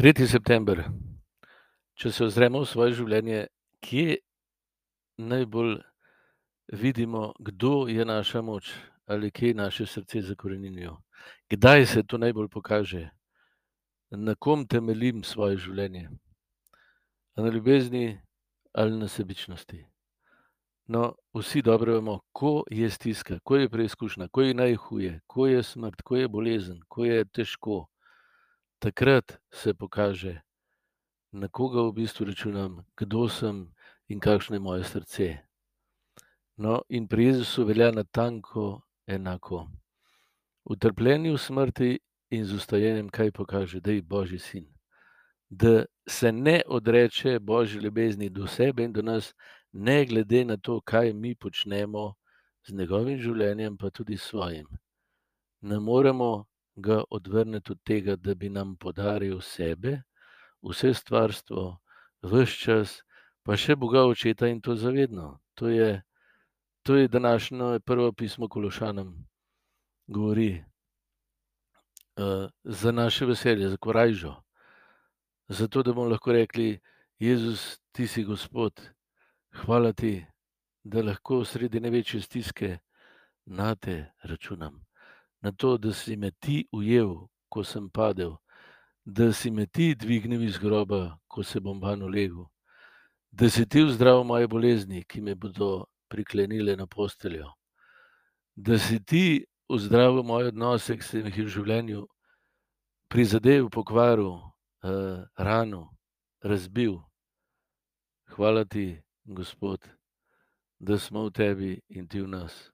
3. september. Če se ozremo v svoje življenje, kje najbolj vidimo, kdo je naša moč ali kje je naše srce zakoreninjeno? Kdaj se to najbolj pokaže? Na kom temeljim svoje življenje? Na ljubezni ali na sebičnosti? No, vsi dobro vemo, ko je stiska, ko je preizkušnja, ko je najhuje, ko je smrt, ko je bolezen, ko je težko, takrat se pokaže, na koga v bistvu računam, kdo sem in kakšno je moje srce. No, in pri Jezusu velja natanko enako. V trpljenju, smrti in z vstajenjem, kaj pokaže, da je Božji sin. Da se ne odreče Božji ljubezni do sebe in do nas, ne glede na to, kaj mi počnemo z njegovim življenjem, pa tudi svojim. Ne moremo ga odvrniti od tega, da bi nam podaril sebe, vse stvarstvo, ves čas, pa še Boga Očeta in to zavedno. To je, to je današnje prvo pismo Kološanom, govori uh, za naše veselje, za korajžo. Zato, da bomo lahko rekli, Jezus, ti si Gospod, hvala ti, da lahko sredi največje stiske na te računam. Na to, da si me ti ujel, ko sem padel, da si me ti dvignil iz groba, ko se bom van ulegel, da si ti vzdravil moje bolezni, ki me bodo priklenile na posteljo, da si ti vzdravil moje odnose, ki sem jih v življenju prizadel, pokvaril, uh, ranil, razbil. Hvala ti, Gospod, da smo v tebi in ti v nas.